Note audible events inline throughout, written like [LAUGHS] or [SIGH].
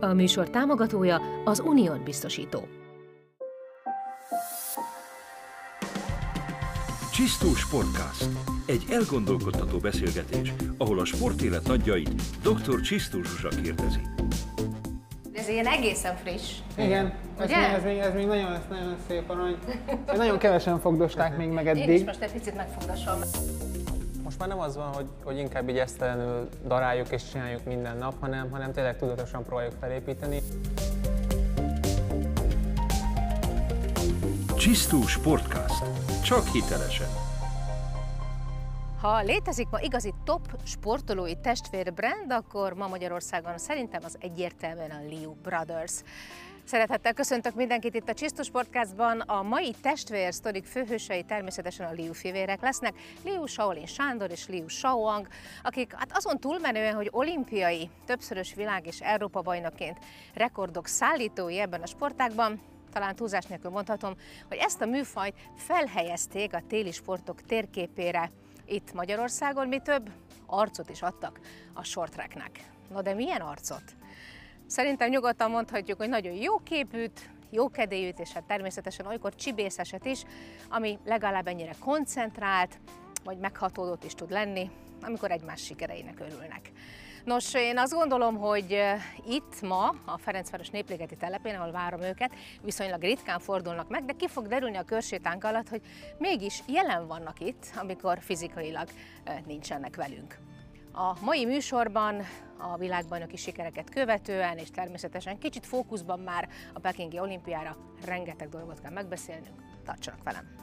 A műsor támogatója az Unión biztosító. Csisztó Sportcast. Egy elgondolkodtató beszélgetés, ahol a sportélet nagyjait dr. Csisztó Zsuzsa kérdezi. Ez ilyen egészen friss. Igen, ez, ez, még, ez még nagyon, ez nagyon szép arany. Nagyon kevesen fogdosták még meg Én is eddig. most egy picit megfogasom. Már nem az van, hogy, hogy inkább így esztelenül daráljuk és csináljuk minden nap, hanem, hanem tényleg tudatosan próbáljuk felépíteni. Csisztó Sportcast. Csak hitelesen. Ha létezik ma igazi top sportolói testvérbrand, akkor ma Magyarországon szerintem az egyértelműen a Liu Brothers. Szeretettel köszöntök mindenkit itt a Csisztus Sportcastban. A mai testvér sztorik főhősei természetesen a Liu fivérek lesznek. Liu Shaolin Sándor és Liu Shaoang, akik hát azon túlmenően, hogy olimpiai, többszörös világ és Európa bajnoként rekordok szállítói ebben a sportágban, talán túlzás nélkül mondhatom, hogy ezt a műfajt felhelyezték a téli sportok térképére itt Magyarországon, mi több arcot is adtak a shorttracknek. Na de milyen arcot? Szerintem nyugodtan mondhatjuk, hogy nagyon jó képűt, jó kedélyűt, és hát természetesen olykor csibészeset is, ami legalább ennyire koncentrált, vagy meghatódott is tud lenni, amikor egymás sikereinek örülnek. Nos, én azt gondolom, hogy eh, itt ma, a Ferencváros Népligeti telepén, ahol várom őket, viszonylag ritkán fordulnak meg, de ki fog derülni a körsétánk alatt, hogy mégis jelen vannak itt, amikor fizikailag eh, nincsenek velünk. A mai műsorban a világbajnoki sikereket követően, és természetesen kicsit fókuszban már a Pekingi olimpiára rengeteg dolgot kell megbeszélnünk. Tartsanak velem!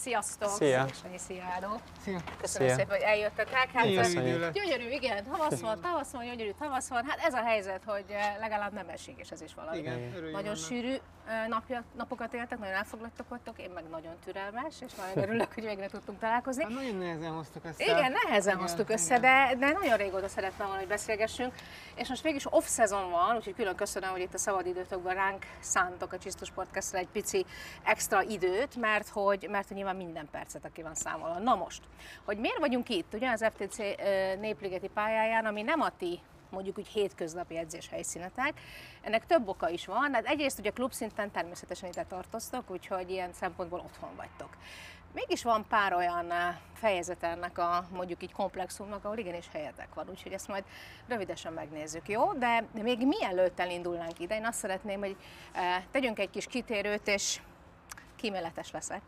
Sziasztok! Szia. Szia, Ádó! Szia. Köszönöm Szia. szépen, hogy eljöttetek. Hát, lett. gyönyörű, igen, tavasz van, tavasz van, gyönyörű tavasz van. Hát ez a helyzet, hogy eh, legalább nem esik, és ez is valami. Igen, Nagyon annak. sűrű eh, napja, napokat éltek, nagyon elfoglaltak voltok, én meg nagyon türelmes, és nagyon örülök, hogy végre tudtunk találkozni. Hát nagyon nehezen hoztuk össze. Igen, nehezen Igen, hoztuk igen. össze, de, de nagyon régóta szerettem volna, hogy beszélgessünk. És most végig is off-szezon van, úgyhogy külön köszönöm, hogy itt a szabadidőtökben ránk szántok a Csisztus Podcastra egy pici extra időt, mert hogy, mert hogy nyilván minden percet, aki van számolva. Na most, hogy miért vagyunk itt, ugye az FTC népligeti pályáján, ami nem a ti mondjuk úgy hétköznapi edzés helyszínetek. Ennek több oka is van. Hát egyrészt ugye klubszinten természetesen ide tartoztok, úgyhogy ilyen szempontból otthon vagytok. Mégis van pár olyan fejezet ennek a mondjuk így komplexumnak, ahol igenis helyetek van, úgyhogy ezt majd rövidesen megnézzük, jó? De, még mielőtt elindulnánk ide, én azt szeretném, hogy tegyünk egy kis kitérőt, és kíméletes leszek.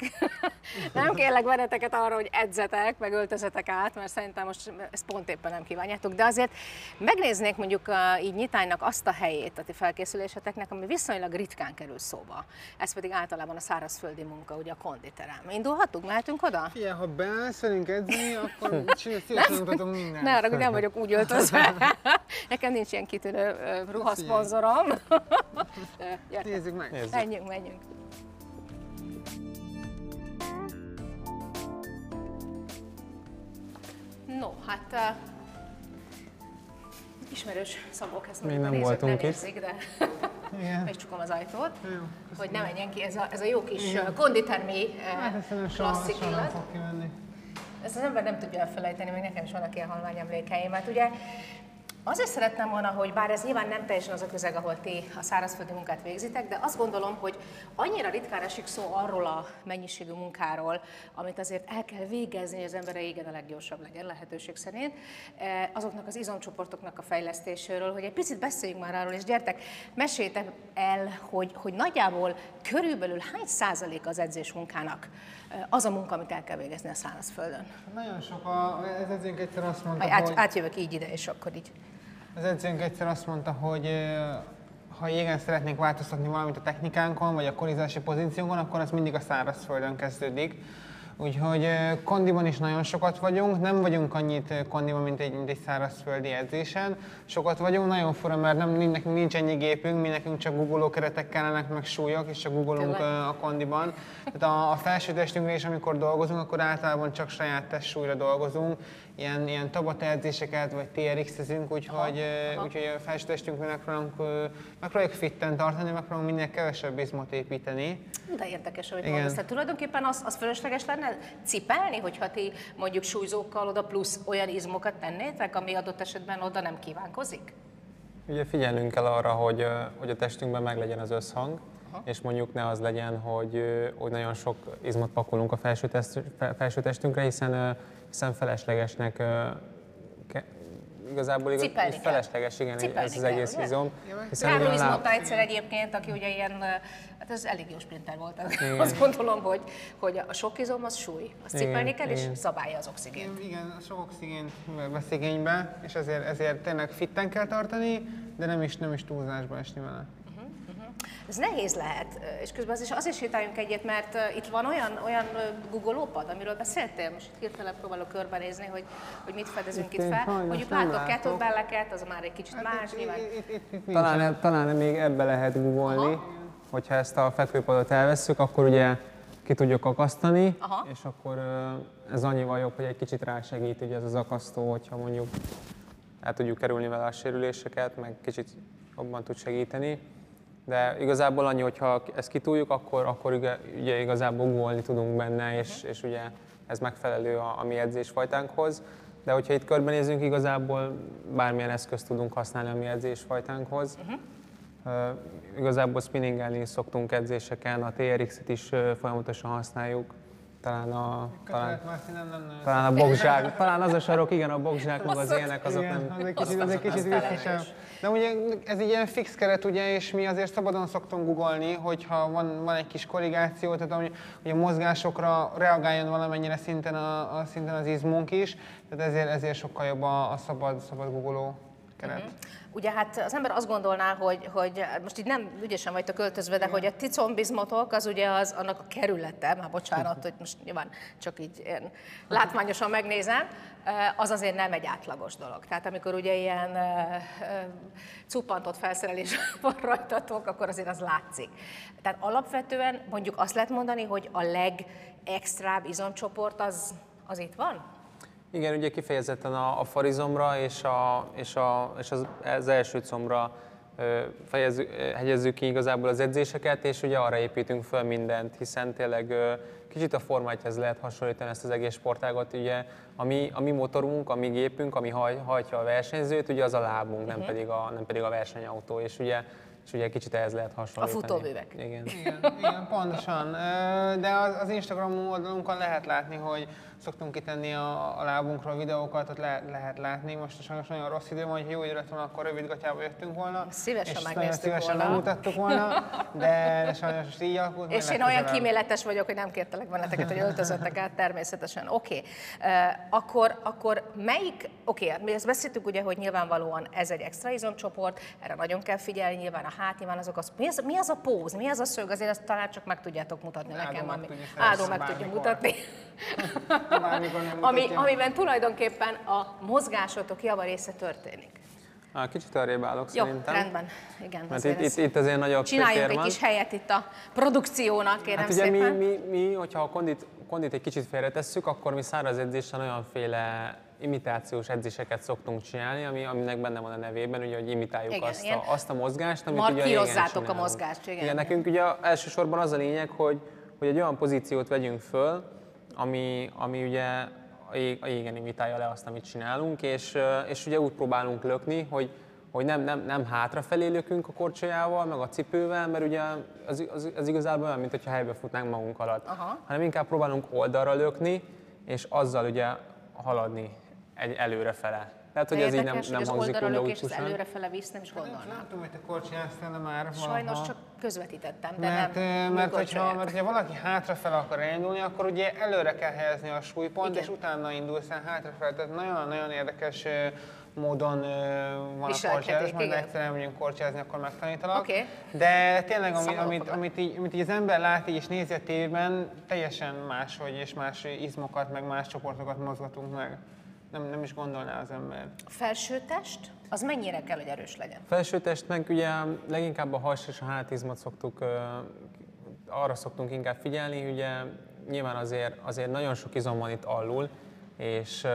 [LAUGHS] nem kérlek benneteket arra, hogy edzetek, meg öltözetek át, mert szerintem most ezt pont éppen nem kívánjátok, de azért megnéznék mondjuk így nyitánynak azt a helyét a ti felkészüléseteknek, ami viszonylag ritkán kerül szóba. Ez pedig általában a szárazföldi munka, ugye a konditerem. Indulhatunk, mehetünk oda? Figyelj, ha beállsz velünk edzeni, [LAUGHS] akkor szívesen mutatom mindent. Ne arra, hogy nem vagyok úgy öltözve. [LAUGHS] Nekem nincs ilyen kitűnő ruhaszponzorom. Nézzük meg. Menjünk, menjünk. No, hát uh, ismerős szagok ezt Még nem voltunk nem érzik, de Igen. [LAUGHS] meg csukom az ajtót, Jó, hogy ne menjen ki ez a, ez a jó kis uh, konditermi Hát uh, klasszik illat. Ezt az ember nem tudja elfelejteni, még nekem is vannak ilyen halvány emlékeim. Mert ugye azért szerettem volna, hogy bár ez nyilván nem teljesen az a közeg, ahol ti a szárazföldi munkát végzitek, de azt gondolom, hogy annyira ritkán esik szó arról a mennyiségű munkáról, amit azért el kell végezni, hogy az ember igen a leggyorsabb legyen lehetőség szerint, eh, azoknak az izomcsoportoknak a fejlesztéséről, hogy egy picit beszéljünk már arról, és gyertek, meséljétek el, hogy, hogy nagyjából körülbelül hány százalék az edzés munkának eh, az a munka, amit el kell végezni a szárazföldön. Nagyon sok, a, az edzőnk egyszer azt mondta, Át, hogy... átjövök így ide, és akkor így. Az edzőnk egyszer azt mondta, hogy ha igen szeretnénk változtatni valamit a technikánkon, vagy a korizási pozíciónkon, akkor az mindig a szárazföldön kezdődik. Úgyhogy kondiban is nagyon sokat vagyunk, nem vagyunk annyit kondiban, mint egy, mint egy szárazföldi edzésen. Sokat vagyunk, nagyon fura, mert nem, nekünk nincs ennyi gépünk, mi nekünk csak googoló keretek kellenek, meg súlyok, és csak ö, a kondiban. Tehát a, a felső testünkre is, amikor dolgozunk, akkor általában csak saját testsúlyra dolgozunk, ilyen, ilyen tabata edzéseket, vagy TRX-ezünk, úgyhogy, ö, úgyhogy a felsőtestünkben megpróbálunk, megpróbáljuk fitten tartani, megpróbálunk minél kevesebb izmot építeni. De érdekes, hogy Igen. mondasz. Tehát tulajdonképpen az, az fölösleges lenne cipelni, hogyha ti mondjuk súlyzókkal oda plusz olyan izmokat tennétek, ami adott esetben oda nem kívánkozik? Ugye figyelnünk kell arra, hogy, hogy a testünkben meglegyen az összhang, és mondjuk ne az legyen, hogy, hogy nagyon sok izmot pakolunk a felső, test, fe- felső testünkre, hiszen, hiszen feleslegesnek ke, igazából igaz, Cipelni felesleges, igen, Cipelni ez az egész ugye? izom. Ugye is a láb- mondta egyszer egyébként, aki ugye ilyen, hát ez elég jó sprinter volt, [LAUGHS] azt gondolom, hogy, hogy a sok izom az súly, azt Igen, cipelni kell, és igen. szabálja az oxigént. Igen, sok oxigént vesz igénybe, és ezért, ezért tényleg fitten kell tartani, de nem is, nem is túlzásba esni vele. Ez nehéz lehet, és közben az is, azért sétáljunk egyet, mert itt van olyan, olyan googolópad, amiről beszéltél, most itt hirtelen próbálok körbenézni, hogy, hogy mit fedezünk Itt itt, fel. Mondjuk látok kettlebelleket, az már egy kicsit más, itt, nyilván. itt, itt, itt, itt Talán, e- talán még ebbe lehet googolni, hogyha ezt a fekvőpadot elvesszük, akkor ugye ki tudjuk akasztani, Aha. és akkor ez annyival jobb, hogy egy kicsit rásegít ugye ez az akasztó, hogyha mondjuk el tudjuk kerülni vele a sérüléseket, meg kicsit jobban tud segíteni. De igazából annyi, hogyha ezt kitúljuk, akkor, akkor ugye, ugye igazából googolni tudunk benne, és, és ugye ez megfelelő a, a mi edzésfajtánkhoz. De hogyha itt körbenézünk, igazából bármilyen eszközt tudunk használni a mi edzésfajtánkhoz. Uh, igazából spinningelni szoktunk edzéseken, a TRX-et is uh, folyamatosan használjuk. Talán a, talán, nem, nem talán a bokzsák, talán az a sarok, igen, a bokzsák, [LAUGHS] meg az ilyenek, azok Igen, nem... az egy kicsit, az- egy az kicsit. De ugye ez egy ilyen fix keret, ugye, és mi azért szabadon szoktunk googolni, hogyha van, van egy kis korrigáció, tehát hogy, hogy a mozgásokra reagáljon valamennyire szinten, a, a szinten az izmunk is, tehát ezért, ezért sokkal jobb a, a szabad, szabad googoló keret. Ugye hát az ember azt gondolná, hogy, hogy most így nem ügyesen vagytok költözve, de hogy a ti combizmotok az ugye az annak a kerülete, már bocsánat, hogy most nyilván csak így ilyen látványosan megnézem, az azért nem egy átlagos dolog. Tehát amikor ugye ilyen cuppantott felszerelés [LAUGHS] van rajtatok, akkor azért az látszik. Tehát alapvetően mondjuk azt lehet mondani, hogy a legextrább izomcsoport az, az itt van? Igen, ugye kifejezetten a, a farizomra és, a, és, a, és az, az első fejezzük, ö, hegyezzük ki igazából az edzéseket, és ugye arra építünk föl mindent, hiszen tényleg kicsit a formájthez lehet hasonlítani ezt az egész sportágot. Ugye a mi, a mi motorunk, a mi gépünk, ami haj, hajtja a versenyzőt, ugye az a lábunk, nem, pedig a, nem pedig a versenyautó, és ugye, és ugye kicsit ehhez lehet hasonlítani. futóművek. Igen. Igen, igen, pontosan. De az, az Instagram oldalunkon lehet látni, hogy szoktunk kitenni a, a lábunkról videókat, ott le, lehet látni. Most sajnos nagyon rossz idő van, hogy jó idő lett volna, akkor rövid gatyába jöttünk volna. Szívesen és nagyon megnéztük szívesen volna. megmutattuk volna, de, de sajnos most így alakult. És én olyan kíméletes vagyok, hogy nem kértelek benneteket, hogy öltözöttek át természetesen. Oké, okay. akkor, akkor melyik, oké, okay, mi ezt beszéltük ugye, hogy nyilvánvalóan ez egy extra izomcsoport, erre nagyon kell figyelni, nyilván a hát, nyilván azok az, mi az, mi az a póz, mi az a szög, azért ezt talán csak meg tudjátok mutatni Ádó nekem, meg ami szerezni meg tudja mutatni. [LAUGHS] Ami, amiben tulajdonképpen a mozgásotok java része történik. Á, kicsit arrébb állok Jó, szerintem. rendben. Igen, Mert azért itt, ez- itt, itt azért nagyobb Csináljunk egy van. kis helyet itt a produkciónak, kérem Hát ugye mi, szépen. mi, mi, hogyha a kondit, kondit egy kicsit félretesszük, akkor mi száraz edzésen olyanféle imitációs edzéseket szoktunk csinálni, ami, aminek benne van a nevében, ugye, hogy imitáljuk Igen, azt, a, azt a mozgást, amit ugye a a mozgást, igen. igen. nekünk ugye elsősorban az a lényeg, hogy, hogy egy olyan pozíciót vegyünk föl, ami, ami ugye a, jég, a jégen imitálja le azt, amit csinálunk, és, és ugye úgy próbálunk lökni, hogy, hogy nem, nem, nem hátrafelé lökünk a korcsolyával, meg a cipővel, mert ugye az, az, az igazából olyan, mintha helybe futnánk magunk alatt, Aha. hanem inkább próbálunk oldalra lökni, és azzal ugye haladni egy előrefele. Tehát, hogy ez így nem, nem hogy az hangzik úgy az logikusan. előrefele visz, nem is Nem, gondolnám. nem tudom, hogy te korcsolyáztál már valaha. Sajnos csak közvetítettem, de Mert, nem. ö, mert, hogyha, mert hogyha valaki hátrafele akar elindulni, akkor ugye előre kell helyezni a súlypont, Igen. és utána indulsz el hátrafele. Tehát nagyon-nagyon érdekes ö, módon ö, van a korcsázás, majd igen. egyszer elmegyünk korcsázni, akkor megtanítalak. Oké. De tényleg, ami, amit, amit, így, amit így az ember lát így és nézi a tévében, teljesen máshogy és más izmokat, meg más csoportokat mozgatunk meg. Nem, nem is gondolná az ember. A felső test, az mennyire kell, hogy erős legyen? Felsőtestnek ugye leginkább a has és a hátizmot szoktuk, arra szoktunk inkább figyelni, ugye nyilván azért, azért nagyon sok izom van itt alul, és,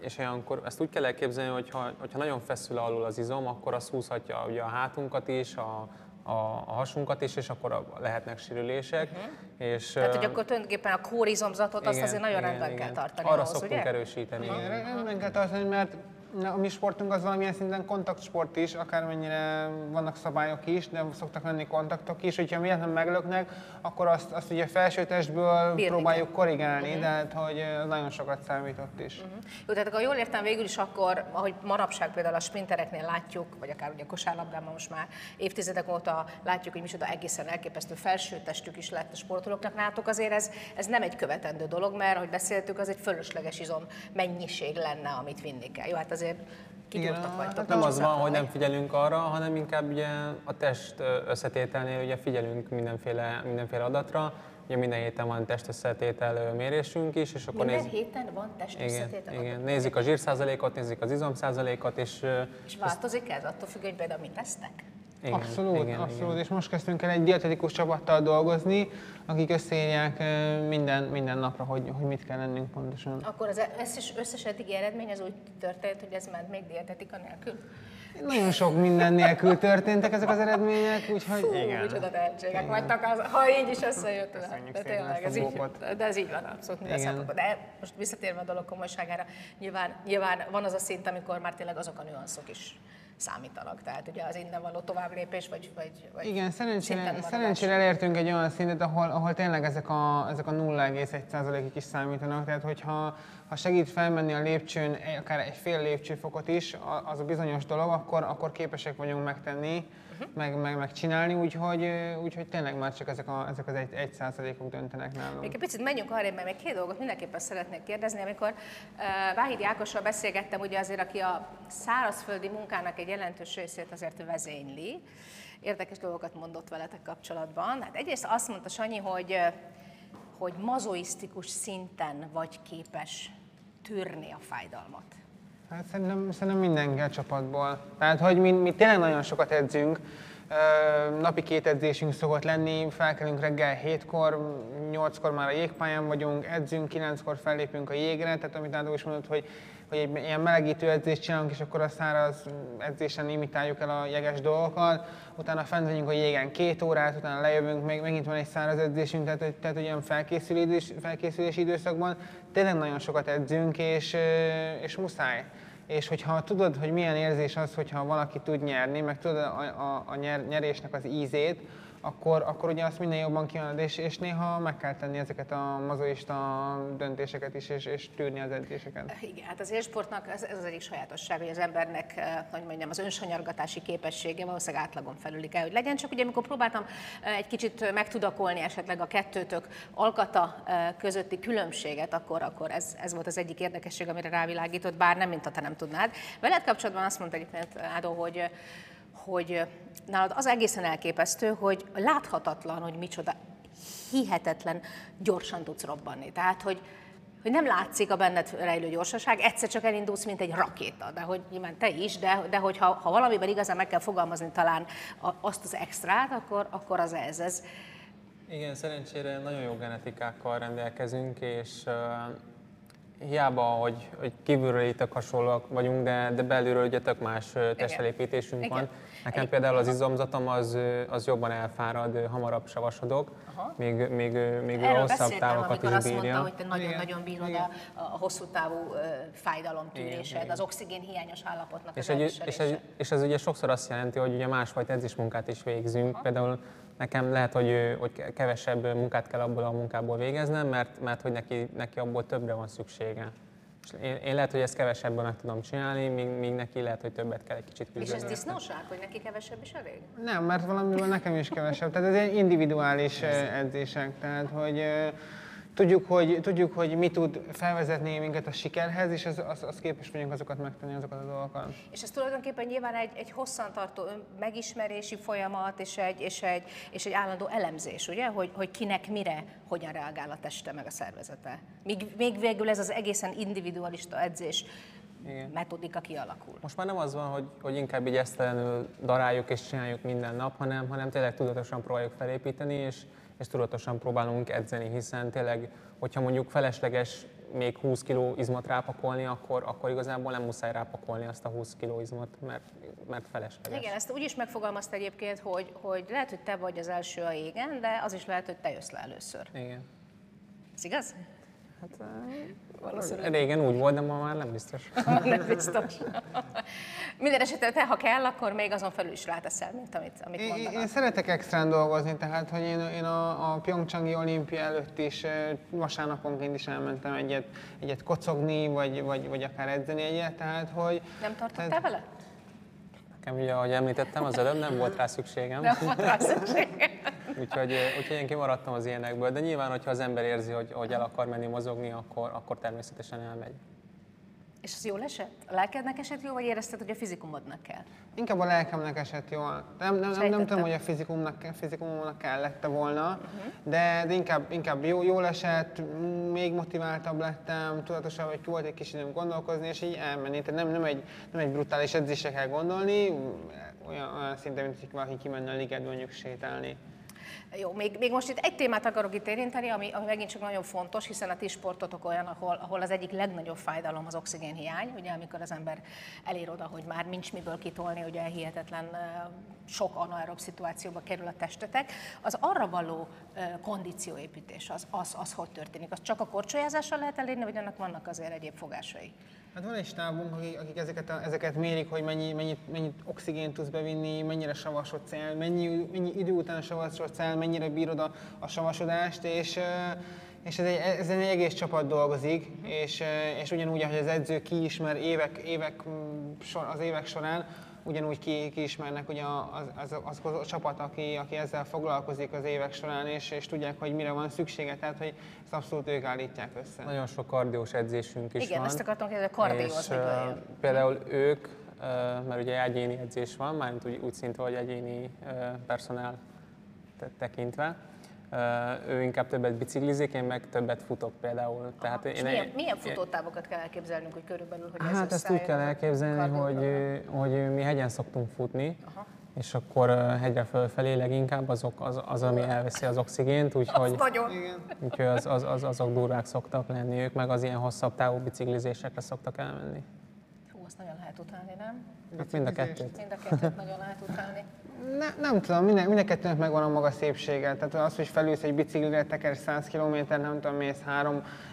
és olyankor ezt úgy kell elképzelni, hogy ha, hogyha nagyon feszül alul az izom, akkor az húzhatja ugye a hátunkat is, a, a, a hasunkat is, és akkor lehetnek sérülések. Uh-huh. És, Tehát, hogy akkor tulajdonképpen a kórizomzatot azt azért nagyon rendben igen. kell tartani. Arra ahhoz, szoktunk ugye? erősíteni. Igen, rendben kell tartani, mert Na, a mi sportunk az valamilyen szinten kontaktsport is, akármennyire vannak szabályok is, de szoktak lenni kontaktok is. Hogyha véletlenül meglöknek, akkor azt, azt ugye felső testből Bírni próbáljuk kell. korrigálni, uh-huh. de hát, hogy nagyon sokat számított is. Uh-huh. Jó, tehát akkor jól értem végül is akkor, ahogy manapság például a sprintereknél látjuk, vagy akár ugye a kosárlabdában most már évtizedek óta látjuk, hogy micsoda egészen elképesztő felsőtestük is lett a sportolóknak. Nátok azért ez, ez nem egy követendő dolog, mert ahogy beszéltük, az egy fölösleges izom mennyiség lenne, amit vinni kell. Jó, hát azért a- vagytok. Nem az van, hogy nem figyelünk arra, hanem inkább ugye a test összetételnél ugye figyelünk mindenféle, mindenféle adatra. Ugye minden héten van testösszetétel mérésünk is, és akkor Minden néz... héten van test Igen, igen, nézzük a zsírszázalékot, nézzük az izomszázalékot, és És változik ez attól függ, hogy például mit tesztek? Igen, abszolút, igen, abszolút. Igen. És most kezdtünk el egy dietetikus csapattal dolgozni, akik összeírják minden, minden napra, hogy, hogy mit kell lennünk pontosan. Akkor az összes, összes eddigi eredmény az úgy történt, hogy ez ment még dietetika nélkül? Nagyon sok minden nélkül történtek ezek az eredmények, úgyhogy Fú, igen. micsoda tehetségek vagytok, az, ha így is összejött. Köszönjük De tényleg, ez így, de ez így van abszolút minden szempontból. De most visszatérve a dolog komolyságára, nyilván, nyilván van az a szint, amikor már tényleg azok a nüanszok is számítanak. Tehát ugye az innen való továbblépés, vagy, vagy, vagy Igen, szerencsére, szerencsére elértünk egy olyan szintet, ahol, ahol tényleg ezek a, ezek a 0,1%-ig is számítanak. Tehát, hogyha ha segít felmenni a lépcsőn akár egy fél lépcsőfokot is, az a bizonyos dolog, akkor, akkor képesek vagyunk megtenni, uh-huh. meg, meg, megcsinálni, úgyhogy, ö, úgyhogy tényleg már csak ezek, a, ezek az egy, egy százalékok döntenek nálunk. Még egy picit menjünk arra, mert még két dolgot mindenképpen szeretnék kérdezni. Amikor uh, Váhidi Ákossal beszélgettem, ugye azért, aki a szárazföldi munkának egy jelentős részét azért vezényli, érdekes dolgokat mondott veletek kapcsolatban. Hát egyrészt azt mondta Sanyi, hogy, hogy mazoisztikus szinten vagy képes tűrni a fájdalmat. Hát szerintem, szerintem mindenki a csapatból. Tehát, hogy mi, mi tényleg nagyon sokat edzünk, napi két edzésünk szokott lenni, felkelünk reggel 7-kor, 8-kor már a jégpályán vagyunk, edzünk, 9-kor fellépünk a jégre, tehát amit Ádó is mondott, hogy, hogy egy ilyen melegítő edzést csinálunk, és akkor a száraz edzésen imitáljuk el a jeges dolgokat, utána fent vagyunk a jégen két órát, utána lejövünk, még, megint van egy száraz edzésünk, tehát, tehát hogy ilyen felkészülés, felkészülési időszakban tényleg nagyon sokat edzünk, és, és muszáj. És hogyha tudod, hogy milyen érzés az, hogyha valaki tud nyerni, meg tudod a, a, a nyer, nyerésnek az ízét, akkor, akkor ugye azt minden jobban kívánod, és, és néha meg kell tenni ezeket a mazoista döntéseket is, és, és tűrni az edzéseket. Igen, hát az élsportnak ez, ez az egyik sajátosság, hogy az embernek, eh, hogy mondjam, az önsanyargatási képessége valószínűleg átlagon felüli kell, hogy legyen. Csak ugye amikor próbáltam eh, egy kicsit megtudakolni esetleg a kettőtök alkata eh, közötti különbséget, akkor, akkor ez, ez volt az egyik érdekesség, amire rávilágított, bár nem, mint ha te nem tudnád. Veled kapcsolatban azt mondta egyébként Ádó, hogy eh, hogy nálad az egészen elképesztő, hogy láthatatlan, hogy micsoda hihetetlen gyorsan tudsz robbanni. Tehát, hogy, hogy nem látszik a benned rejlő gyorsaság, egyszer csak elindulsz, mint egy rakéta, de hogy nyilván te is, de, de hogy ha, ha valamiben igazán meg kell fogalmazni talán azt az extrát, akkor, akkor az ez. ez. Igen, szerencsére nagyon jó genetikákkal rendelkezünk, és uh, hiába, hogy, hogy kívülről itt hasonlóak vagyunk, de, de belülről ugye tök más testfelépítésünk Igen. van. Nekem Egy- például az izomzatom az, az jobban elfárad, hamarabb savasodok, még, még, még a Erről hosszabb távokat is azt bírja. mondta, hogy te nagyon-nagyon bírod a, a hosszú távú fájdalomtűrésed, az oxigén hiányos állapotnak És, az egy, és, ez, és ez ugye sokszor azt jelenti, hogy ugye másfajta edzésmunkát is végzünk. Például nekem lehet, hogy, hogy kevesebb munkát kell abból a munkából végeznem, mert, mert hogy neki, neki abból többre van szüksége. És én, én lehet, hogy ezt kevesebben meg tudom csinálni, míg, míg neki lehet, hogy többet kell egy kicsit És ez küzdeni. disznóság, hogy neki kevesebb is elég? Nem, mert valamiből nekem is kevesebb. Tehát ez egy individuális edzések, tehát hogy tudjuk, hogy, tudjuk, hogy mi tud felvezetni minket a sikerhez, és az, az, az képes vagyunk azokat megtenni, azokat a dolgokat. És ez tulajdonképpen nyilván egy, egy hosszantartó megismerési folyamat, és egy, és egy, és egy állandó elemzés, ugye? Hogy, hogy kinek mire, hogyan reagál a teste meg a szervezete. Míg, még végül ez az egészen individualista edzés Igen. metodika kialakul. Most már nem az van, hogy, hogy inkább így esztelenül daráljuk és csináljuk minden nap, hanem, hanem tényleg tudatosan próbáljuk felépíteni, és, és tudatosan próbálunk edzeni, hiszen tényleg, hogyha mondjuk felesleges még 20 kg izmot rápakolni, akkor, akkor igazából nem muszáj rápakolni azt a 20 kg izmot, mert, mert felesleges. Igen, ezt úgy is megfogalmazta egyébként, hogy, hogy lehet, hogy te vagy az első a égen, de az is lehet, hogy te jössz le először. Igen. Ez igaz? Hát, Régen úgy volt, de ma már nem biztos. [LAUGHS] Nem biztos. Minden esetre te, ha kell, akkor még azon felül is ráteszel, mint amit, amit Én, mondanak. én szeretek extrán dolgozni, tehát hogy én, én a, a Pyeongchangi olimpia előtt is vasárnaponként is elmentem egyet, egyet kocogni, vagy, vagy, vagy akár edzeni egyet, tehát hogy... Nem tartottál tehát- vele? Nekem ugye, ahogy említettem, az előbb nem volt rá szükségem. Nem volt rá szükség. Úgyhogy, úgyhogy én kimaradtam az ilyenekből, de nyilván, hogyha az ember érzi, hogy, hogy el akar menni mozogni, akkor, akkor természetesen elmegy. És az jól esett? A lelkednek esett jó, vagy érezted, hogy a fizikumodnak kell? Inkább a lelkemnek esett jól. Nem, nem, nem, nem tudom, hogy a fizikumnak, fizikumomnak kellette volna, de, de inkább, inkább jó, jól esett, még motiváltabb lettem, tudatosabb, hogy volt egy kis időm gondolkozni, és így elmenni. Tehát nem, nem, egy, nem egy brutális edzésre kell gondolni, olyan, olyan szinten, mint hogy valaki kimenne a ligetbe mondjuk sétálni. Jó, még, még most itt egy témát akarok itt érinteni, ami, ami megint csak nagyon fontos, hiszen a ti sportotok olyan, ahol, ahol az egyik legnagyobb fájdalom az oxigénhiány, ugye amikor az ember elér oda, hogy már nincs miből kitolni, ugye hihetetlen sok anaerob szituációba kerül a testetek. Az arra való kondícióépítés, az, az, az hogy történik? Az csak a korcsolyázással lehet elérni, vagy annak vannak azért egyéb fogásai? Hát van egy stábunk, akik, akik ezeket, a, ezeket mérik, hogy mennyi, mennyit, mennyit oxigént tudsz bevinni, mennyire savasodsz el, mennyi, mennyi idő után savasodsz el, mennyire bírod a, a savasodást, és, és ez egy, ez egy egész csapat dolgozik, és, és ugyanúgy, ahogy az edző kiismer évek, évek, mm, az évek során, ugyanúgy ki, kiismernek ugye az, az, az, az a csapat, aki, aki ezzel foglalkozik az évek során, és, és tudják, hogy mire van szüksége, tehát hogy ezt abszolút ők állítják össze. Nagyon sok kardiós edzésünk is Igen, van. ezt akartam kérdezni, a kardió az és, miből ö, jön? Például ők, mert ugye egyéni edzés van, mármint úgy, úgy szinte, hogy egyéni ö, personál te- tekintve, ő inkább többet biciklizik, én meg többet futok például. Tehát És én, milyen, milyen futótávokat kell elképzelnünk, hogy körülbelül, hogy ez Hát ezt úgy kell elképzelni, hogy, hogy mi hegyen szoktunk futni, és akkor hegyre fölfelé leginkább azok, az, az, ami elveszi az oxigént, úgyhogy, úgyhogy az, az, az, azok durvák szoktak lenni, ők meg az ilyen hosszabb távú biciklizésekre szoktak elmenni. Hú, azt nagyon lehet utálni, nem? Hát mind a kettőt. Mind a kettőt nagyon lehet utálni. Ne, nem tudom, minden, minden kettőnek megvan a maga szépsége. Tehát az, hogy felülsz egy biciklire, teker 100 km, nem tudom, mész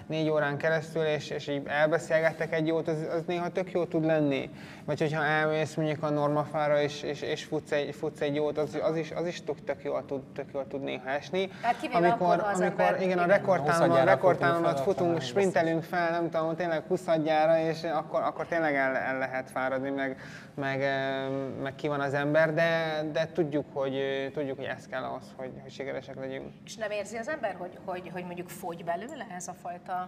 3-4 órán keresztül, és, és így elbeszélgettek egy jót, az, az néha tök jó tud lenni. Vagy hogyha elmész mondjuk a normafára, és, és, és futsz, egy, futsz egy jót, az, az is, az is tök, tök, jól tud, tök jól tud néha esni. Hát kivéve akkor, az amikor ember- igen, a rekordtámon, a 20-adjára rekordtámomat futunk sprintelünk fel, nem tudom, tényleg 20 adjára, és akkor, akkor tényleg el, el lehet fáradni, meg, meg, eh, meg ki van az ember, de, de tudjuk, hogy, tudjuk, hogy ez kell ahhoz, hogy, hogy sikeresek legyünk. És nem érzi az ember, hogy, hogy, hogy mondjuk fogy belőle ez a fajta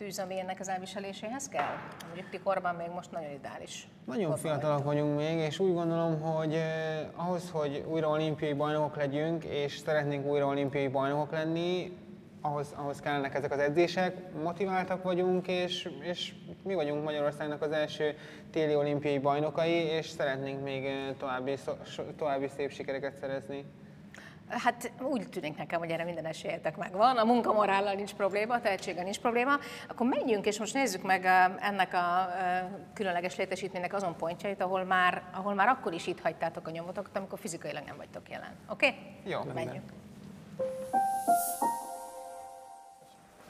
tűz, ami ennek az elviseléséhez kell? Mondjuk ti korban még most nagyon ideális. Nagyon korban fiatalok vagyunk még, és úgy gondolom, hogy eh, ahhoz, hogy újra olimpiai bajnokok legyünk, és szeretnénk újra olimpiai bajnokok lenni, ahhoz, ahhoz kellenek ezek az edzések, motiváltak vagyunk, és, és mi vagyunk Magyarországnak az első téli olimpiai bajnokai, és szeretnénk még eh, további, további szép sikereket szerezni. Hát úgy tűnik nekem, hogy erre minden esélyetek megvan, a munkamorállal nincs probléma, a tehetséggel nincs probléma. Akkor menjünk és most nézzük meg ennek a különleges létesítménynek azon pontjait, ahol már, ahol már akkor is itt hagytátok a nyomotokat, amikor fizikailag nem vagytok jelen. Oké? Okay? Jó. Menjünk.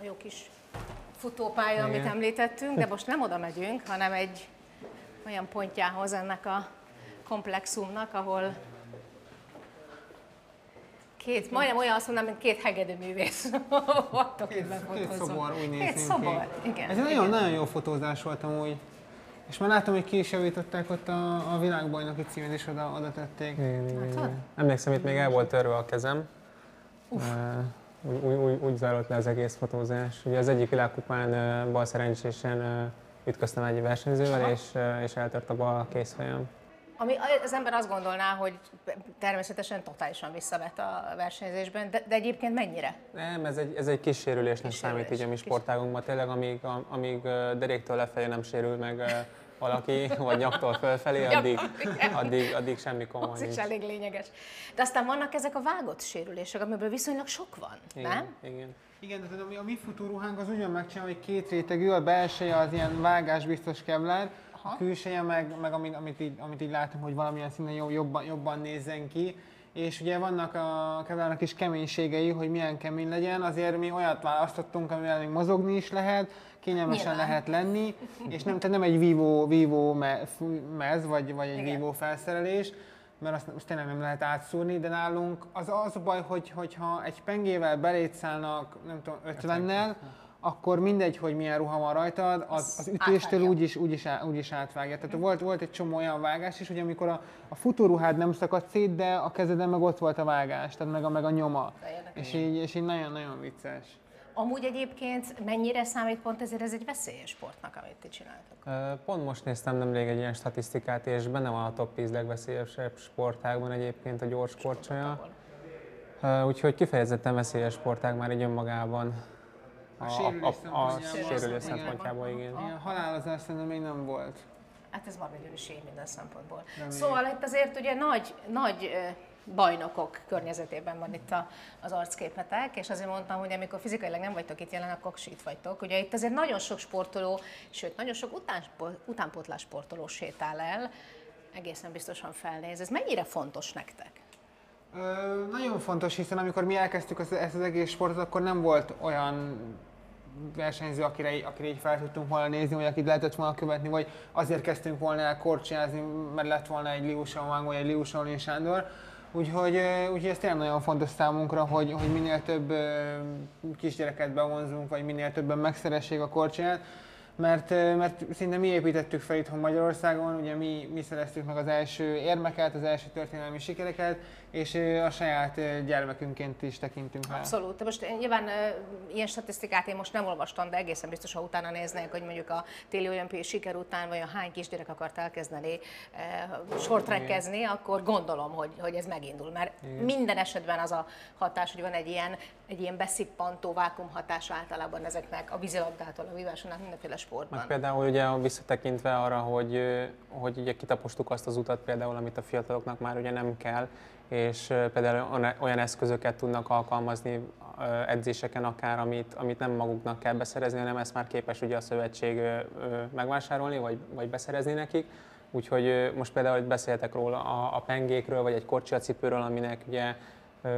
A jó kis futópálya, amit említettünk, de most nem oda megyünk, hanem egy olyan pontjához ennek a komplexumnak, ahol Két, majdnem olyan azt mondom, mint két hegedűművész. Vagytok [LAUGHS] itt Két, két szobor, úgy Két nézünk szobor, ki. igen. Ez egy nagyon, nagyon jó fotózás volt amúgy. És már látom, hogy ki is javították ott a, a világbajnoki címet, és oda, oda tették. Igen, igen, igen. Emlékszem, itt még el volt törve a kezem. Uh, úgy, úgy, úgy, zajlott le az egész fotózás. Ugye az egyik világkupán uh, bal szerencsésen uh, ütköztem egy versenyzővel, és, uh, és eltört a bal kézfejem. Ami az ember azt gondolná, hogy természetesen totálisan visszavett a versenyzésben, de, de egyébként mennyire? Nem, ez egy, ez egy kis sérülésnek Kis számít így a mi sportágunkban. Tényleg, amíg, amíg deréktől lefelé nem sérül meg valaki, [LAUGHS] vagy nyaktól fölfelé, addig, addig, addig semmi komoly Az is nincs. elég lényeges. De aztán vannak ezek a vágott sérülések, amiből viszonylag sok van, nem? Igen, igen. Igen, tehát a, mi futóruhánk az úgy van megcsinálva, hogy két rétegű, a belseje az ilyen vágásbiztos kevlar, a külseje meg, meg amit, amit, így, amit így látunk, hogy valamilyen szinten jobb, jobban, jobban nézzen ki. És ugye vannak a kevlárnak is keménységei, hogy milyen kemény legyen, azért mi olyat választottunk, amivel még mozogni is lehet, kényelmesen Nyilván. lehet lenni, és nem, tehát nem egy vívó, vívó mez, vagy, vagy egy Igen. vívó felszerelés, mert azt, azt tényleg nem lehet átszúrni, de nálunk az az a baj, hogy, hogyha egy pengével belétszállnak, nem tudom, 50-nel, akkor mindegy, hogy milyen ruha van rajtad, az, az ütéstől úgyis, úgyis, á- úgyis átvágja. Tehát volt, volt egy csomó olyan vágás is, hogy amikor a, a futóruhád nem szakadt szét, de a kezeden meg ott volt a vágás, tehát meg a, meg a nyoma. És így, és így nagyon-nagyon vicces. Amúgy egyébként mennyire számít pont ezért ez egy veszélyes sportnak, amit ti csináltok? Pont most néztem nemrég egy ilyen statisztikát, és benne van a top 10 legveszélyesebb sportágban egyébként a gyors korcsolya. Úgyhogy kifejezetten veszélyes sportág már így önmagában. A sérülés a, szempontjából. sérülés Igen. szempontjából, igen. Ilyen halálozás szerintem még nem volt. Hát ez valami őség minden szempontból. Szóval itt azért ugye nagy, nagy bajnokok környezetében van itt a, az arcképetek, és azért mondtam, hogy amikor fizikailag nem vagytok itt jelen, akkor sit vagytok. Ugye itt azért nagyon sok sportoló, sőt nagyon sok utánspor, utánpótlás sportoló sétál el, egészen biztosan felnéz. Ez mennyire fontos nektek? Ö, nagyon fontos, hiszen amikor mi elkezdtük az, ezt az egész sportot, akkor nem volt olyan versenyző, akire, akire így fel tudtunk volna nézni, vagy akit lehetett volna követni, vagy azért kezdtünk volna el korcsolyázni, mert lett volna egy Liuson Wang, vagy egy Liuson Lin Sándor. Úgyhogy, úgyhogy ez tényleg nagyon fontos számunkra, hogy, hogy minél több kisgyereket bevonzunk, vagy minél többen megszeressék a korcsolyát, mert, mert szinte mi építettük fel itthon Magyarországon, ugye mi, mi szereztük meg az első érmeket, az első történelmi sikereket, és a saját gyermekünként is tekintünk rá. Abszolút. De most nyilván ilyen statisztikát én most nem olvastam, de egészen biztos, ha utána néznék, hogy mondjuk a téli olimpiai siker után vajon hány kisgyerek akart elkezdeni sortrekkezni, akkor gondolom, hogy, hogy ez megindul. Mert minden esetben az a hatás, hogy van egy ilyen, egy ilyen beszippantó vákumhatás általában ezeknek a vízilabdától, a víváson át mindenféle sportban. Meg például ugye visszatekintve arra, hogy, hogy ugye kitapostuk azt az utat például, amit a fiataloknak már ugye nem kell, és például olyan- eszközöket tudnak alkalmazni edzéseken akár, amit, amit nem maguknak kell beszerezni, hanem ezt már képes ugye a szövetség megvásárolni, vagy, vagy beszerezni nekik. Úgyhogy most például hogy beszéltek róla a, a pengékről, vagy egy korcsiacipőről, aminek ugye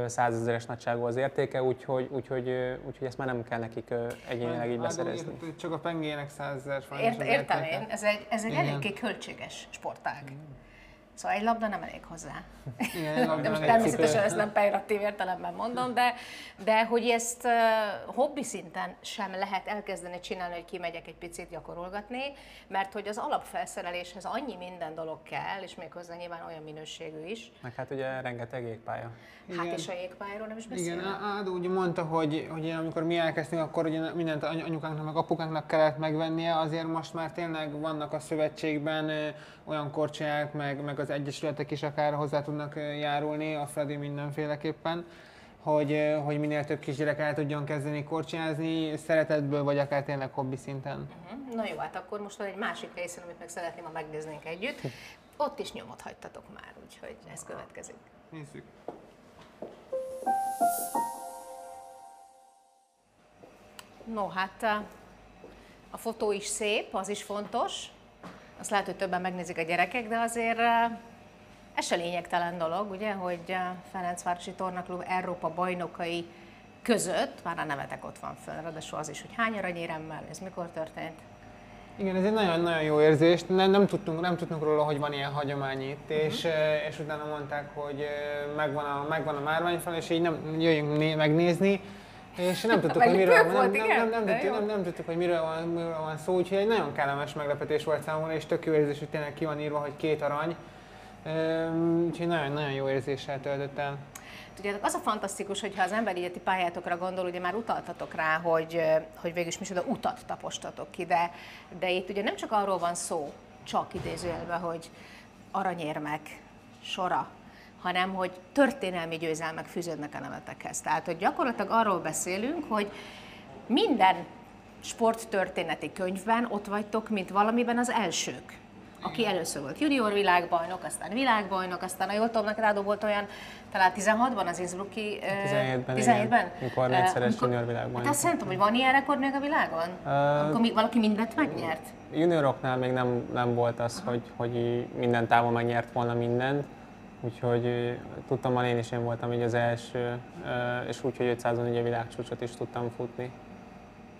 százezeres nagyságú az értéke, úgyhogy, úgyhogy, úgyhogy ezt már nem kell nekik egyénileg így beszerezni. Csak a pengének 100 ezer forintos Ért, értem értéke. én, ez egy, ez egy Igen. eléggé költséges sportág. Szóval egy labda nem elég hozzá. Igen, De most természetesen ezt nem pejoratív értelemben mondom, de, de hogy ezt uh, hobbi szinten sem lehet elkezdeni csinálni, hogy kimegyek egy picit gyakorolgatni, mert hogy az alapfelszereléshez annyi minden dolog kell, és méghozzá nyilván olyan minőségű is. Meg hát ugye rengeteg égpálya. Hát Igen. és a jégpályáról nem is Igen, beszélünk. Á- Ádó ugye mondta, hogy, hogy amikor mi elkezdtünk, akkor ugye mindent any- anyukánknak, meg apukánknak kellett megvennie, azért most már tényleg vannak a szövetségben olyan korcsolyák, meg, meg az egyesületek is akár hozzá tudnak járulni, a Fradi mindenféleképpen, hogy, hogy minél több kisgyerek el tudjon kezdeni korcsolyázni, szeretetből, vagy akár tényleg hobbi szinten. Mhm. Na jó, hát akkor most van egy másik részén, amit meg szeretném, ha megnéznénk együtt. Ott is nyomot hagytatok már, úgyhogy ez következik. Nézzük. No, hát a fotó is szép, az is fontos. Azt lehet, hogy többen megnézik a gyerekek, de azért ez se lényegtelen dolog, ugye, hogy Ferencvárosi Tornaklub Európa bajnokai között, már a nevetek ott van föl, ráadásul az is, hogy hány aranyéremmel, ez mikor történt. Igen, ez egy nagyon-nagyon jó érzés. Nem, nem, tudtunk, nem tudtunk róla, hogy van ilyen hagyomány itt, Mhm. és, és utána mondták, hogy megvan a, megvan a márványfal, és így nem, jöjjünk né, megnézni. És nem tudtuk, hogy miről van, nem, nem, nem, nem, tudtuk, nem, nem tudtuk, hogy miről van, miről van szó, úgyhogy egy nagyon kellemes meglepetés volt számomra, és tök jó érzés, hogy tényleg ki van írva, hogy két arany. Úgyhogy nagyon-nagyon jó érzéssel töltött el. Tudjátok, az a fantasztikus, hogyha az ember így pályátokra gondol, ugye már utaltatok rá, hogy, hogy végülis micsoda utat tapostatok ki, de, de itt ugye nem csak arról van szó, csak idézőjelben, hogy aranyérmek sora, hanem hogy történelmi győzelmek fűződnek a nevetekhez. Tehát, hogy gyakorlatilag arról beszélünk, hogy minden sporttörténeti könyvben ott vagytok, mint valamiben az elsők. aki először volt junior világbajnok, aztán világbajnok, aztán a jól tudom, neked volt olyan, talán 16-ban az Innsbrucki... 17-ben, 17-ben? igen, mikor négyszeres junior világbajnok. Hát azt nem tudom, hogy van ilyen rekord még a világon? Uh, Akkor még valaki mindent megnyert? Junioroknál még nem, nem volt az, hogy, hogy minden távon megnyert volna mindent, úgyhogy tudtam, én is én voltam így az első, és úgy, hogy 500 on ugye világcsúcsot is tudtam futni.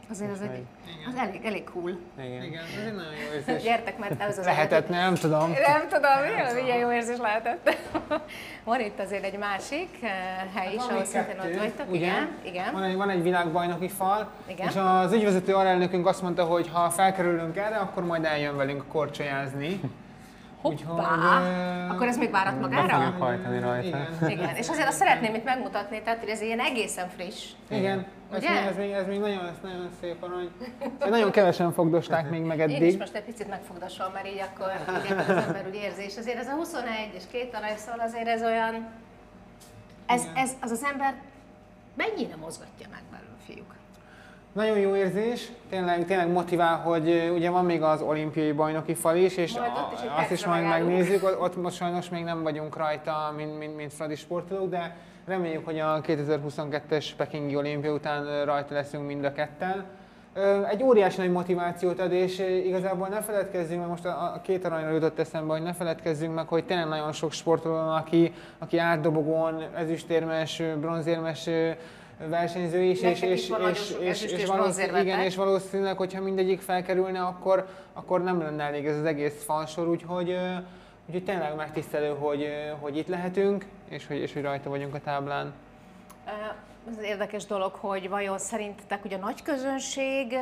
Azért az, egy, az elég, elég cool. Igen. Igen, ez egy nagyon jó érzés. [LAUGHS] Gyertek, mert ez az Lehetett, nem tudom. Nem tudom, milyen, milyen jó érzés lehetett. [LAUGHS] Van itt azért egy másik eh, hely is, Van ahol szintén ott vagytok. ugye? Igen, igen. Van egy, van egy világbajnoki fal, Igen. és az ügyvezető alelnökünk azt mondta, hogy ha felkerülünk erre, akkor majd eljön velünk korcsolyázni. Hoppá! Akkor ez még várat Be magára? fogjuk hajtani rajta. Igen. Igen, és azért azt szeretném itt megmutatni, tehát hogy ez ilyen egészen friss. Igen, ez Ugye? még, ez, még, ez még nagyon, ez nagyon szép arany. Nagyon kevesen fogdosták még meg Én is eddig. most egy picit megfogdasom, mert így akkor, így akkor az ember úgy érzi, és azért ez a 21 és két arany szól, azért ez olyan, ez, ez, az az ember mennyire mozgatja meg belőle, fiúk? Nagyon jó érzés, tényleg, tényleg motivál, hogy ugye van még az olimpiai bajnoki fal is, és Majd ott is a, azt is majd megnézzük, ott, ott most sajnos még nem vagyunk rajta, mint, mint, mint Fradi sportolók, de reméljük, hogy a 2022-es Pekingi olimpia után rajta leszünk mind a ketten. Egy óriási nagy motivációt ad, és igazából ne feledkezzünk meg, most a, két aranyra jutott eszembe, hogy ne feledkezzünk meg, hogy tényleg nagyon sok sportoló van, aki, aki átdobogón, ezüstérmes, bronzérmes versenyző is, és, és, és, és, és, valószínűleg, igen, és valószínűleg, hogyha mindegyik felkerülne, akkor, akkor nem lenne elég ez az egész falsor, úgyhogy, úgyhogy tényleg megtisztelő, hogy, hogy itt lehetünk, és hogy, és hogy rajta vagyunk a táblán. Ez az érdekes dolog, hogy vajon szerintetek ugye a nagy közönség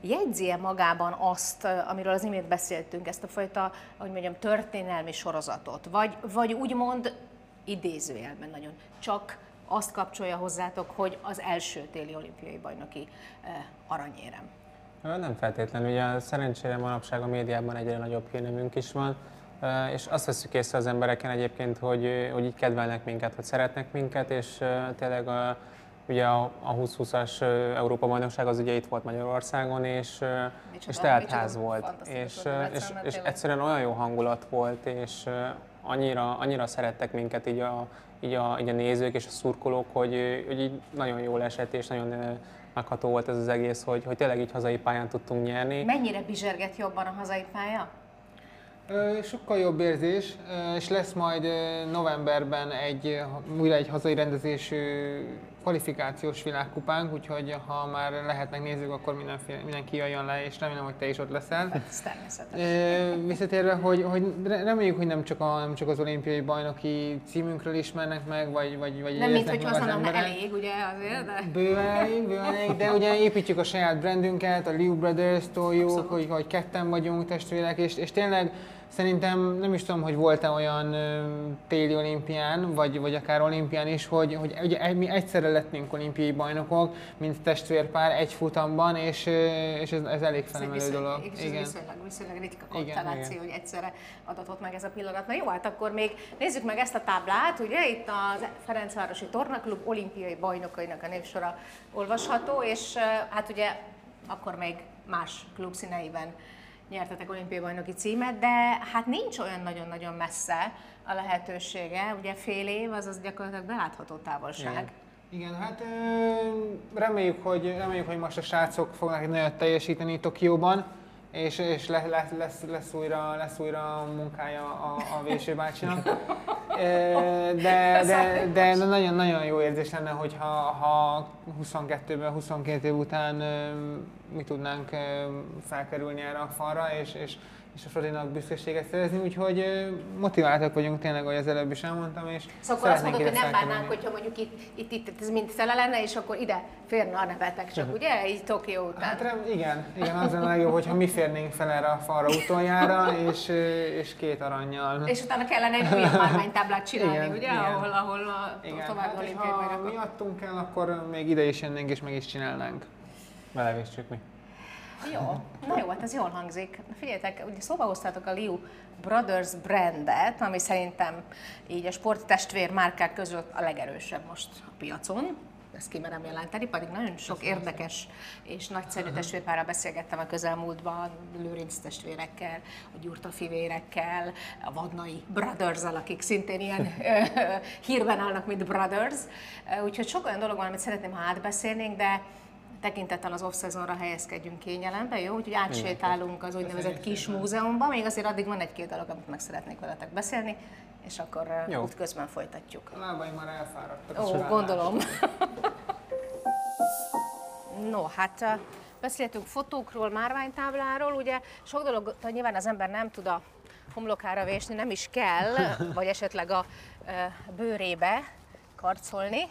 jegyzi-e magában azt, amiről az imént beszéltünk, ezt a fajta, hogy mondjam, történelmi sorozatot, vagy, vagy úgymond idézőjelben nagyon. Csak azt kapcsolja hozzátok, hogy az első téli olimpiai bajnoki ö, aranyérem. Nem feltétlenül, ugye szerencsére manapság a médiában egyre nagyobb hírnemünk is van, és azt veszük észre az embereken egyébként, hogy, hogy így kedvelnek minket, hogy szeretnek minket, és tényleg a, ugye a, a 2020-as ö, Európa bajnokság az ugye itt volt Magyarországon, és, Micsoda, és telt micsoda ház volt, és, és, és tényleg. egyszerűen olyan jó hangulat volt, és annyira, annyira szerettek minket így a, így, a, így a nézők és a szurkolók, hogy, hogy így nagyon jól esett, és nagyon megható volt ez az egész, hogy, hogy tényleg így hazai pályán tudtunk nyerni. Mennyire bizserget jobban a hazai pálya? Sokkal jobb érzés, és lesz majd novemberben egy, újra egy hazai rendezésű kvalifikációs világkupánk, úgyhogy ha már lehetnek nézők, akkor mindenféle, mindenki jöjjön le, és remélem, hogy te is ott leszel. Ez természetes. Ö, Visszatérve, hogy, hogy re- reméljük, hogy nem csak, a, nem csak az olimpiai bajnoki címünkről ismernek meg, vagy, vagy, vagy Nem, mint hogy az emberek. elég, ugye azért, de... Bőven elég, bőven elég, de ugye építjük a saját brandünket, a Liu Brothers toljuk, Abszolút. hogy, hogy ketten vagyunk testvérek, és, és tényleg szerintem nem is tudom, hogy volt-e olyan téli olimpián, vagy, vagy akár olimpián is, hogy, hogy ugye mi egyszerre lettünk olimpiai bajnokok, mint testvérpár egy futamban, és, és ez, ez elég felemelő dolog. és ez viszonylag, viszonylag ritka Igen, konstelláció, igen. hogy egyszerre adatott meg ez a pillanat. Na jó, hát akkor még nézzük meg ezt a táblát, ugye itt az Ferencvárosi Tornaklub olimpiai bajnokainak a névsora olvasható, és hát ugye akkor még más klub színeiben nyertetek olimpiai bajnoki címet, de hát nincs olyan nagyon-nagyon messze a lehetősége, ugye fél év, az gyakorlatilag belátható távolság. Igen. Igen, hát reméljük, hogy, reméljük, hogy most a srácok fognak egy nagyot teljesíteni Tokióban, és, és le, lesz, lesz, lesz, újra, lesz újra munkája a, a Véső bácsinak. De, de, de nagyon-nagyon jó érzés lenne, hogyha ha 22-ben, 22 év után mi tudnánk felkerülni erre a falra, és, és, és a Fradinak büszkeséget szerezni, úgyhogy motiváltak vagyunk tényleg, ahogy az előbb is elmondtam, és Szóval azt mondod, hogy nem bánnánk, hogyha mondjuk itt, itt, itt ez mind tele lenne, és akkor ide férne a nevetek csak, ugye? Így Tokió után. Hát rem, igen, igen, az lenne legjobb, hogyha mi férnénk fel erre a falra utoljára, és, és két aranyjal. És utána kellene egy újabb márványtáblát csinálni, Igen, ugye? igen. Ahol, ahol a Igen, további hát, olimpiai ha miattunk kell, akkor még ide is jönnénk, és meg is csinálnánk. Belevéssük mi. Jó, na jó, hát ez jól hangzik. Figyeljetek, ugye szóba hoztátok a Liu Brothers brandet, ami szerintem így a sporttestvér márkák között a legerősebb most a piacon. ezt kimerem jelenteni, pedig nagyon sok érdekes és nagyszerű testvérpárral beszélgettem a közelmúltban, Lőrinc testvérekkel, a Gyurta fivérekkel, a Vadnai brothers akik szintén ilyen hírben állnak, mint Brothers. Úgyhogy sok olyan dolog van, amit szeretném, ha átbeszélnénk, de tekintettel az off-szezonra helyezkedjünk kényelembe, jó? Úgyhogy átsétálunk az úgynevezett kis múzeumban, még azért addig van egy-két dolog, amit meg szeretnék veletek beszélni, és akkor Jó. útközben folytatjuk. A lábaim már elfáradtak. Ó, gondolom. [LAUGHS] no, hát beszéltünk fotókról, márványtábláról, ugye sok dolog nyilván az ember nem tud a homlokára vésni, nem is kell, [LAUGHS] vagy esetleg a bőrébe karcolni,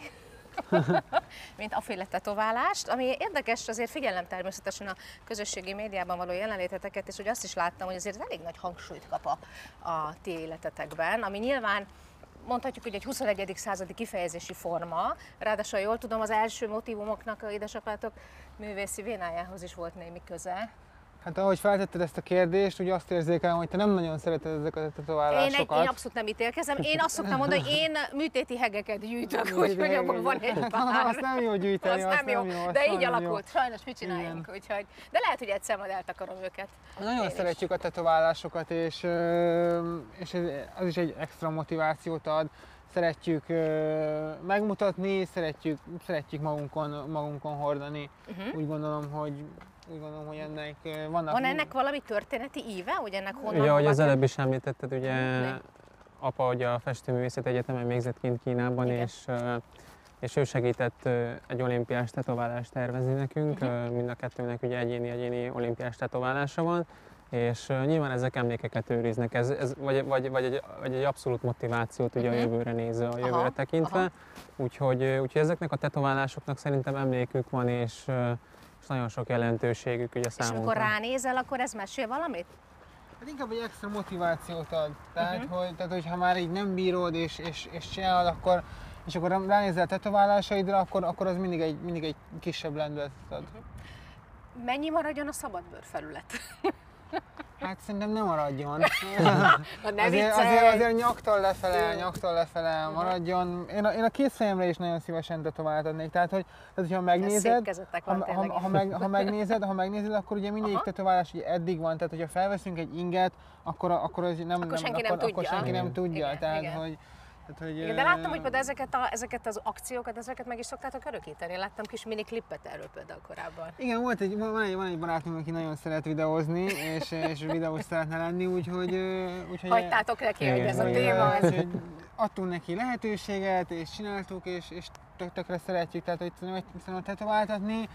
[LAUGHS] mint féle tetoválást, ami érdekes, azért figyelem természetesen a közösségi médiában való jelenléteteket, és hogy azt is láttam, hogy azért elég nagy hangsúlyt kap a, a ti életetekben, ami nyilván mondhatjuk, hogy egy 21. századi kifejezési forma, ráadásul jól tudom, az első motivumoknak a édesapátok művészi vénájához is volt némi köze. Hát ahogy feltetted ezt a kérdést, úgy azt érzékelem, hogy te nem nagyon szereted ezeket a tetoválásokat. Én, én abszolút nem ítélkezem. Én azt szoktam mondani, hogy én műtéti hegeket gyűjtök, hogy, hogy abban van egy [LAUGHS] pár. Azt nem jó gyűjteni, azt, azt nem jó. jó. De így alakult. Jó. Sajnos mit csináljunk? Úgyhogy, de lehet, hogy egyszer majd eltakarom őket. Nagyon én szeretjük is. a tetoválásokat, és, és az is egy extra motivációt ad szeretjük megmutatni, szeretjük, szeretjük magunkon, magunkon hordani. Uh-huh. Úgy gondolom, hogy úgy gondolom, hogy ennek vannak... Van ennek valami történeti íve, hogy ennek honnan... Ugye, ahogy az előbb is említetted, ugye ne. apa ugye a Festőművészet Egyetemen végzett kint Kínában, Igen. és és ő segített egy olimpiás tetoválást tervezni nekünk, uh-huh. mind a kettőnek ugye egyéni-egyéni olimpiás tetoválása van, és nyilván ezek emlékeket őriznek, ez, ez vagy, vagy, vagy, egy, vagy egy abszolút motivációt ugye uh-huh. a mhm. jövőre nézve, a jövőre aha, tekintve, úgyhogy, úgyhogy ezeknek a tetoválásoknak szerintem emlékük van, és és nagyon sok jelentőségük ugye számunkra. És amikor ránézel, akkor ez mesél valamit? Hát inkább egy extra motivációt ad. Tehát, uh-huh. hogy, tehát hogyha már így nem bírod és, és, és csinálod, akkor, és akkor ránézel tetoválásaidra, akkor, akkor az mindig egy, mindig egy kisebb lendületet ad. Uh-huh. Mennyi maradjon a szabadbőr felület? Hát szerintem nem maradjon. azért, azért, azért nyaktól lefele, nyaktól lefele maradjon. Én a, én a készfejemre is nagyon szívesen tetovált adnék. Tehát, hogy, tehát, hogyha megnézed, ha, ha, ha, meg, ha, megnézed, ha megnézed, akkor ugye mindegyik Aha. tetoválás ugye eddig van. Tehát, hogyha felveszünk egy inget, akkor, akkor, az nem, akkor nem, senki akkor, nem akkor tudja. senki nem tudja. Igen, tehát, igen. hogy tehát, hogy, Igen, de láttam, hogy például ezeket, a, ezeket az akciókat, ezeket meg is szoktátok örökíteni. Láttam kis mini klippet erről például korábban. Igen, volt egy, van, egy, van egy barátom, aki nagyon szeret videózni, és, és videós szeretne lenni, úgyhogy... úgyhogy Hagytátok neki, hogy ez a téma. Ez. Adtunk neki lehetőséget, és csináltuk, és, és tök, tökre szeretjük, tehát hogy szerintem tetováltatni,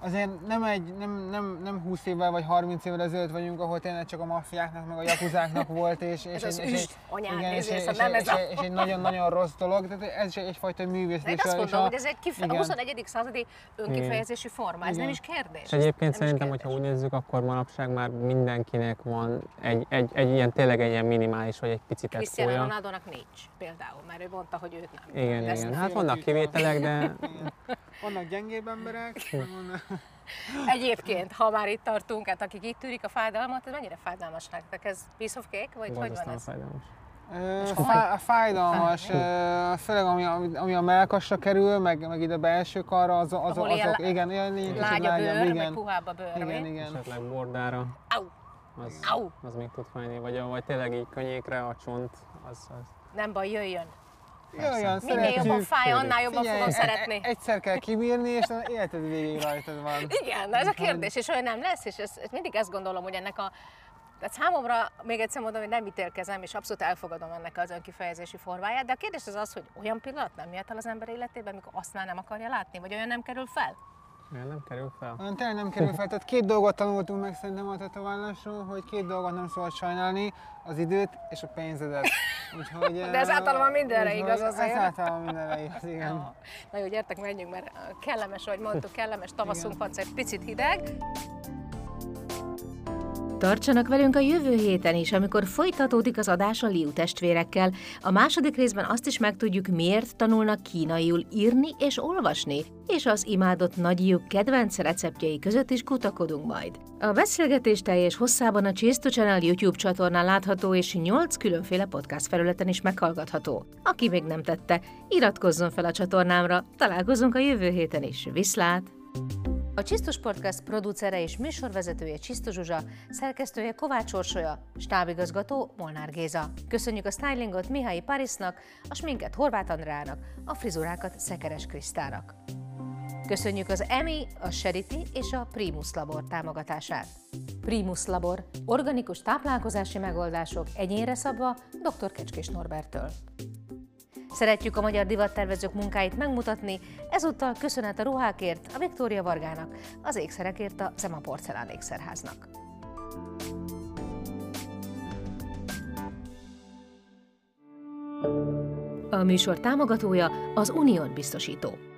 azért nem, egy, nem, nem, nem 20 évvel vagy 30 évvel ezelőtt vagyunk, ahol tényleg csak a maffiáknak, meg a jakuzáknak volt, és, és, ez egy, és, anyád, igen, és, és, nem ez a... és, egy nagyon-nagyon rossz dolog, tehát ez is egyfajta művészet. Én azt mondom, a, hogy ez egy kife- a 21. századi önkifejezési forma, ez igen. nem is kérdés. És egyébként szerintem, hogyha úgy nézzük, akkor manapság már mindenkinek van egy, egy, egy ilyen, tényleg egy ilyen minimális, vagy egy picit Cristiano Ronaldo-nak nincs például, mert ő mondta, hogy őt nem. Igen, igen. Hát vannak kivételek, de... Vannak gyengébb emberek, Egyébként, ha már itt tartunk, hát akik itt tűrik a fájdalmat, ez mennyire fájdalmas nektek? Ez piece of cake, vagy hogy van ez? fájdalmas. Fá, fájdalmas, főleg ami, ami a melkasra kerül, meg, meg ide belső karra, az, az, azok, ilyen igen, ilyen lágya bőr, igen. meg puhább a bőr, igen, igen. Esetleg bordára. Au. Az, Au. az még tud fájni, vagy, vagy tényleg így könnyékre a csont, az, az. Nem baj, jöjjön. Jöjjön, Minél jobban fáj, annál jobban Figyelj, fogom szeretni. E- egyszer kell kibírni, és életed végig rajtad van. Igen, ez a kérdés, és olyan nem lesz, és ez, mindig ezt gondolom, hogy ennek a tehát számomra, még egyszer mondom, hogy nem ítélkezem, és abszolút elfogadom ennek az önkifejezési formáját, de a kérdés az az, hogy olyan pillanat nem jött el az ember életében, amikor azt már nem akarja látni, vagy olyan nem kerül fel? Nem kerül fel. Olyan tényleg nem kerül fel. Tehát két dolgot tanultunk meg szerintem a tetoválásról, hogy két dolgot nem szabad sajnálni, az időt és a pénzedet. Úgyhogy, De ez általában mindenre igaz azért. Ez általában mindenre igaz, igen. Na jó, gyertek, menjünk, mert kellemes, ahogy mondtuk, kellemes tavaszunk van, egy picit hideg. Tartsanak velünk a jövő héten is, amikor folytatódik az adás a Liu testvérekkel. A második részben azt is megtudjuk, miért tanulnak kínaiul írni és olvasni, és az imádott nagyjuk kedvenc receptjei között is kutakodunk majd. A beszélgetés teljes hosszában a Csisztu Channel YouTube csatornán látható, és 8 különféle podcast felületen is meghallgatható. Aki még nem tette, iratkozzon fel a csatornámra, találkozunk a jövő héten is. Viszlát! A Csisztus Podcast producere és műsorvezetője Csisztus Zsuzsa, szerkesztője Kovács Orsolya, stábigazgató Molnár Géza. Köszönjük a stylingot Mihály Parisnak, a sminket Horváth Andrának, a frizurákat Szekeres Krisztának. Köszönjük az EMI, a Seriti és a Primus Labor támogatását. Primus Labor, organikus táplálkozási megoldások egyénre szabva dr. Kecskés Norbertől. Szeretjük a magyar divattervezők munkáit megmutatni, ezúttal köszönet a ruhákért a Viktória Vargának, az ékszerekért a Zema Porcelán ékszerháznak. A műsor támogatója az Unión biztosító.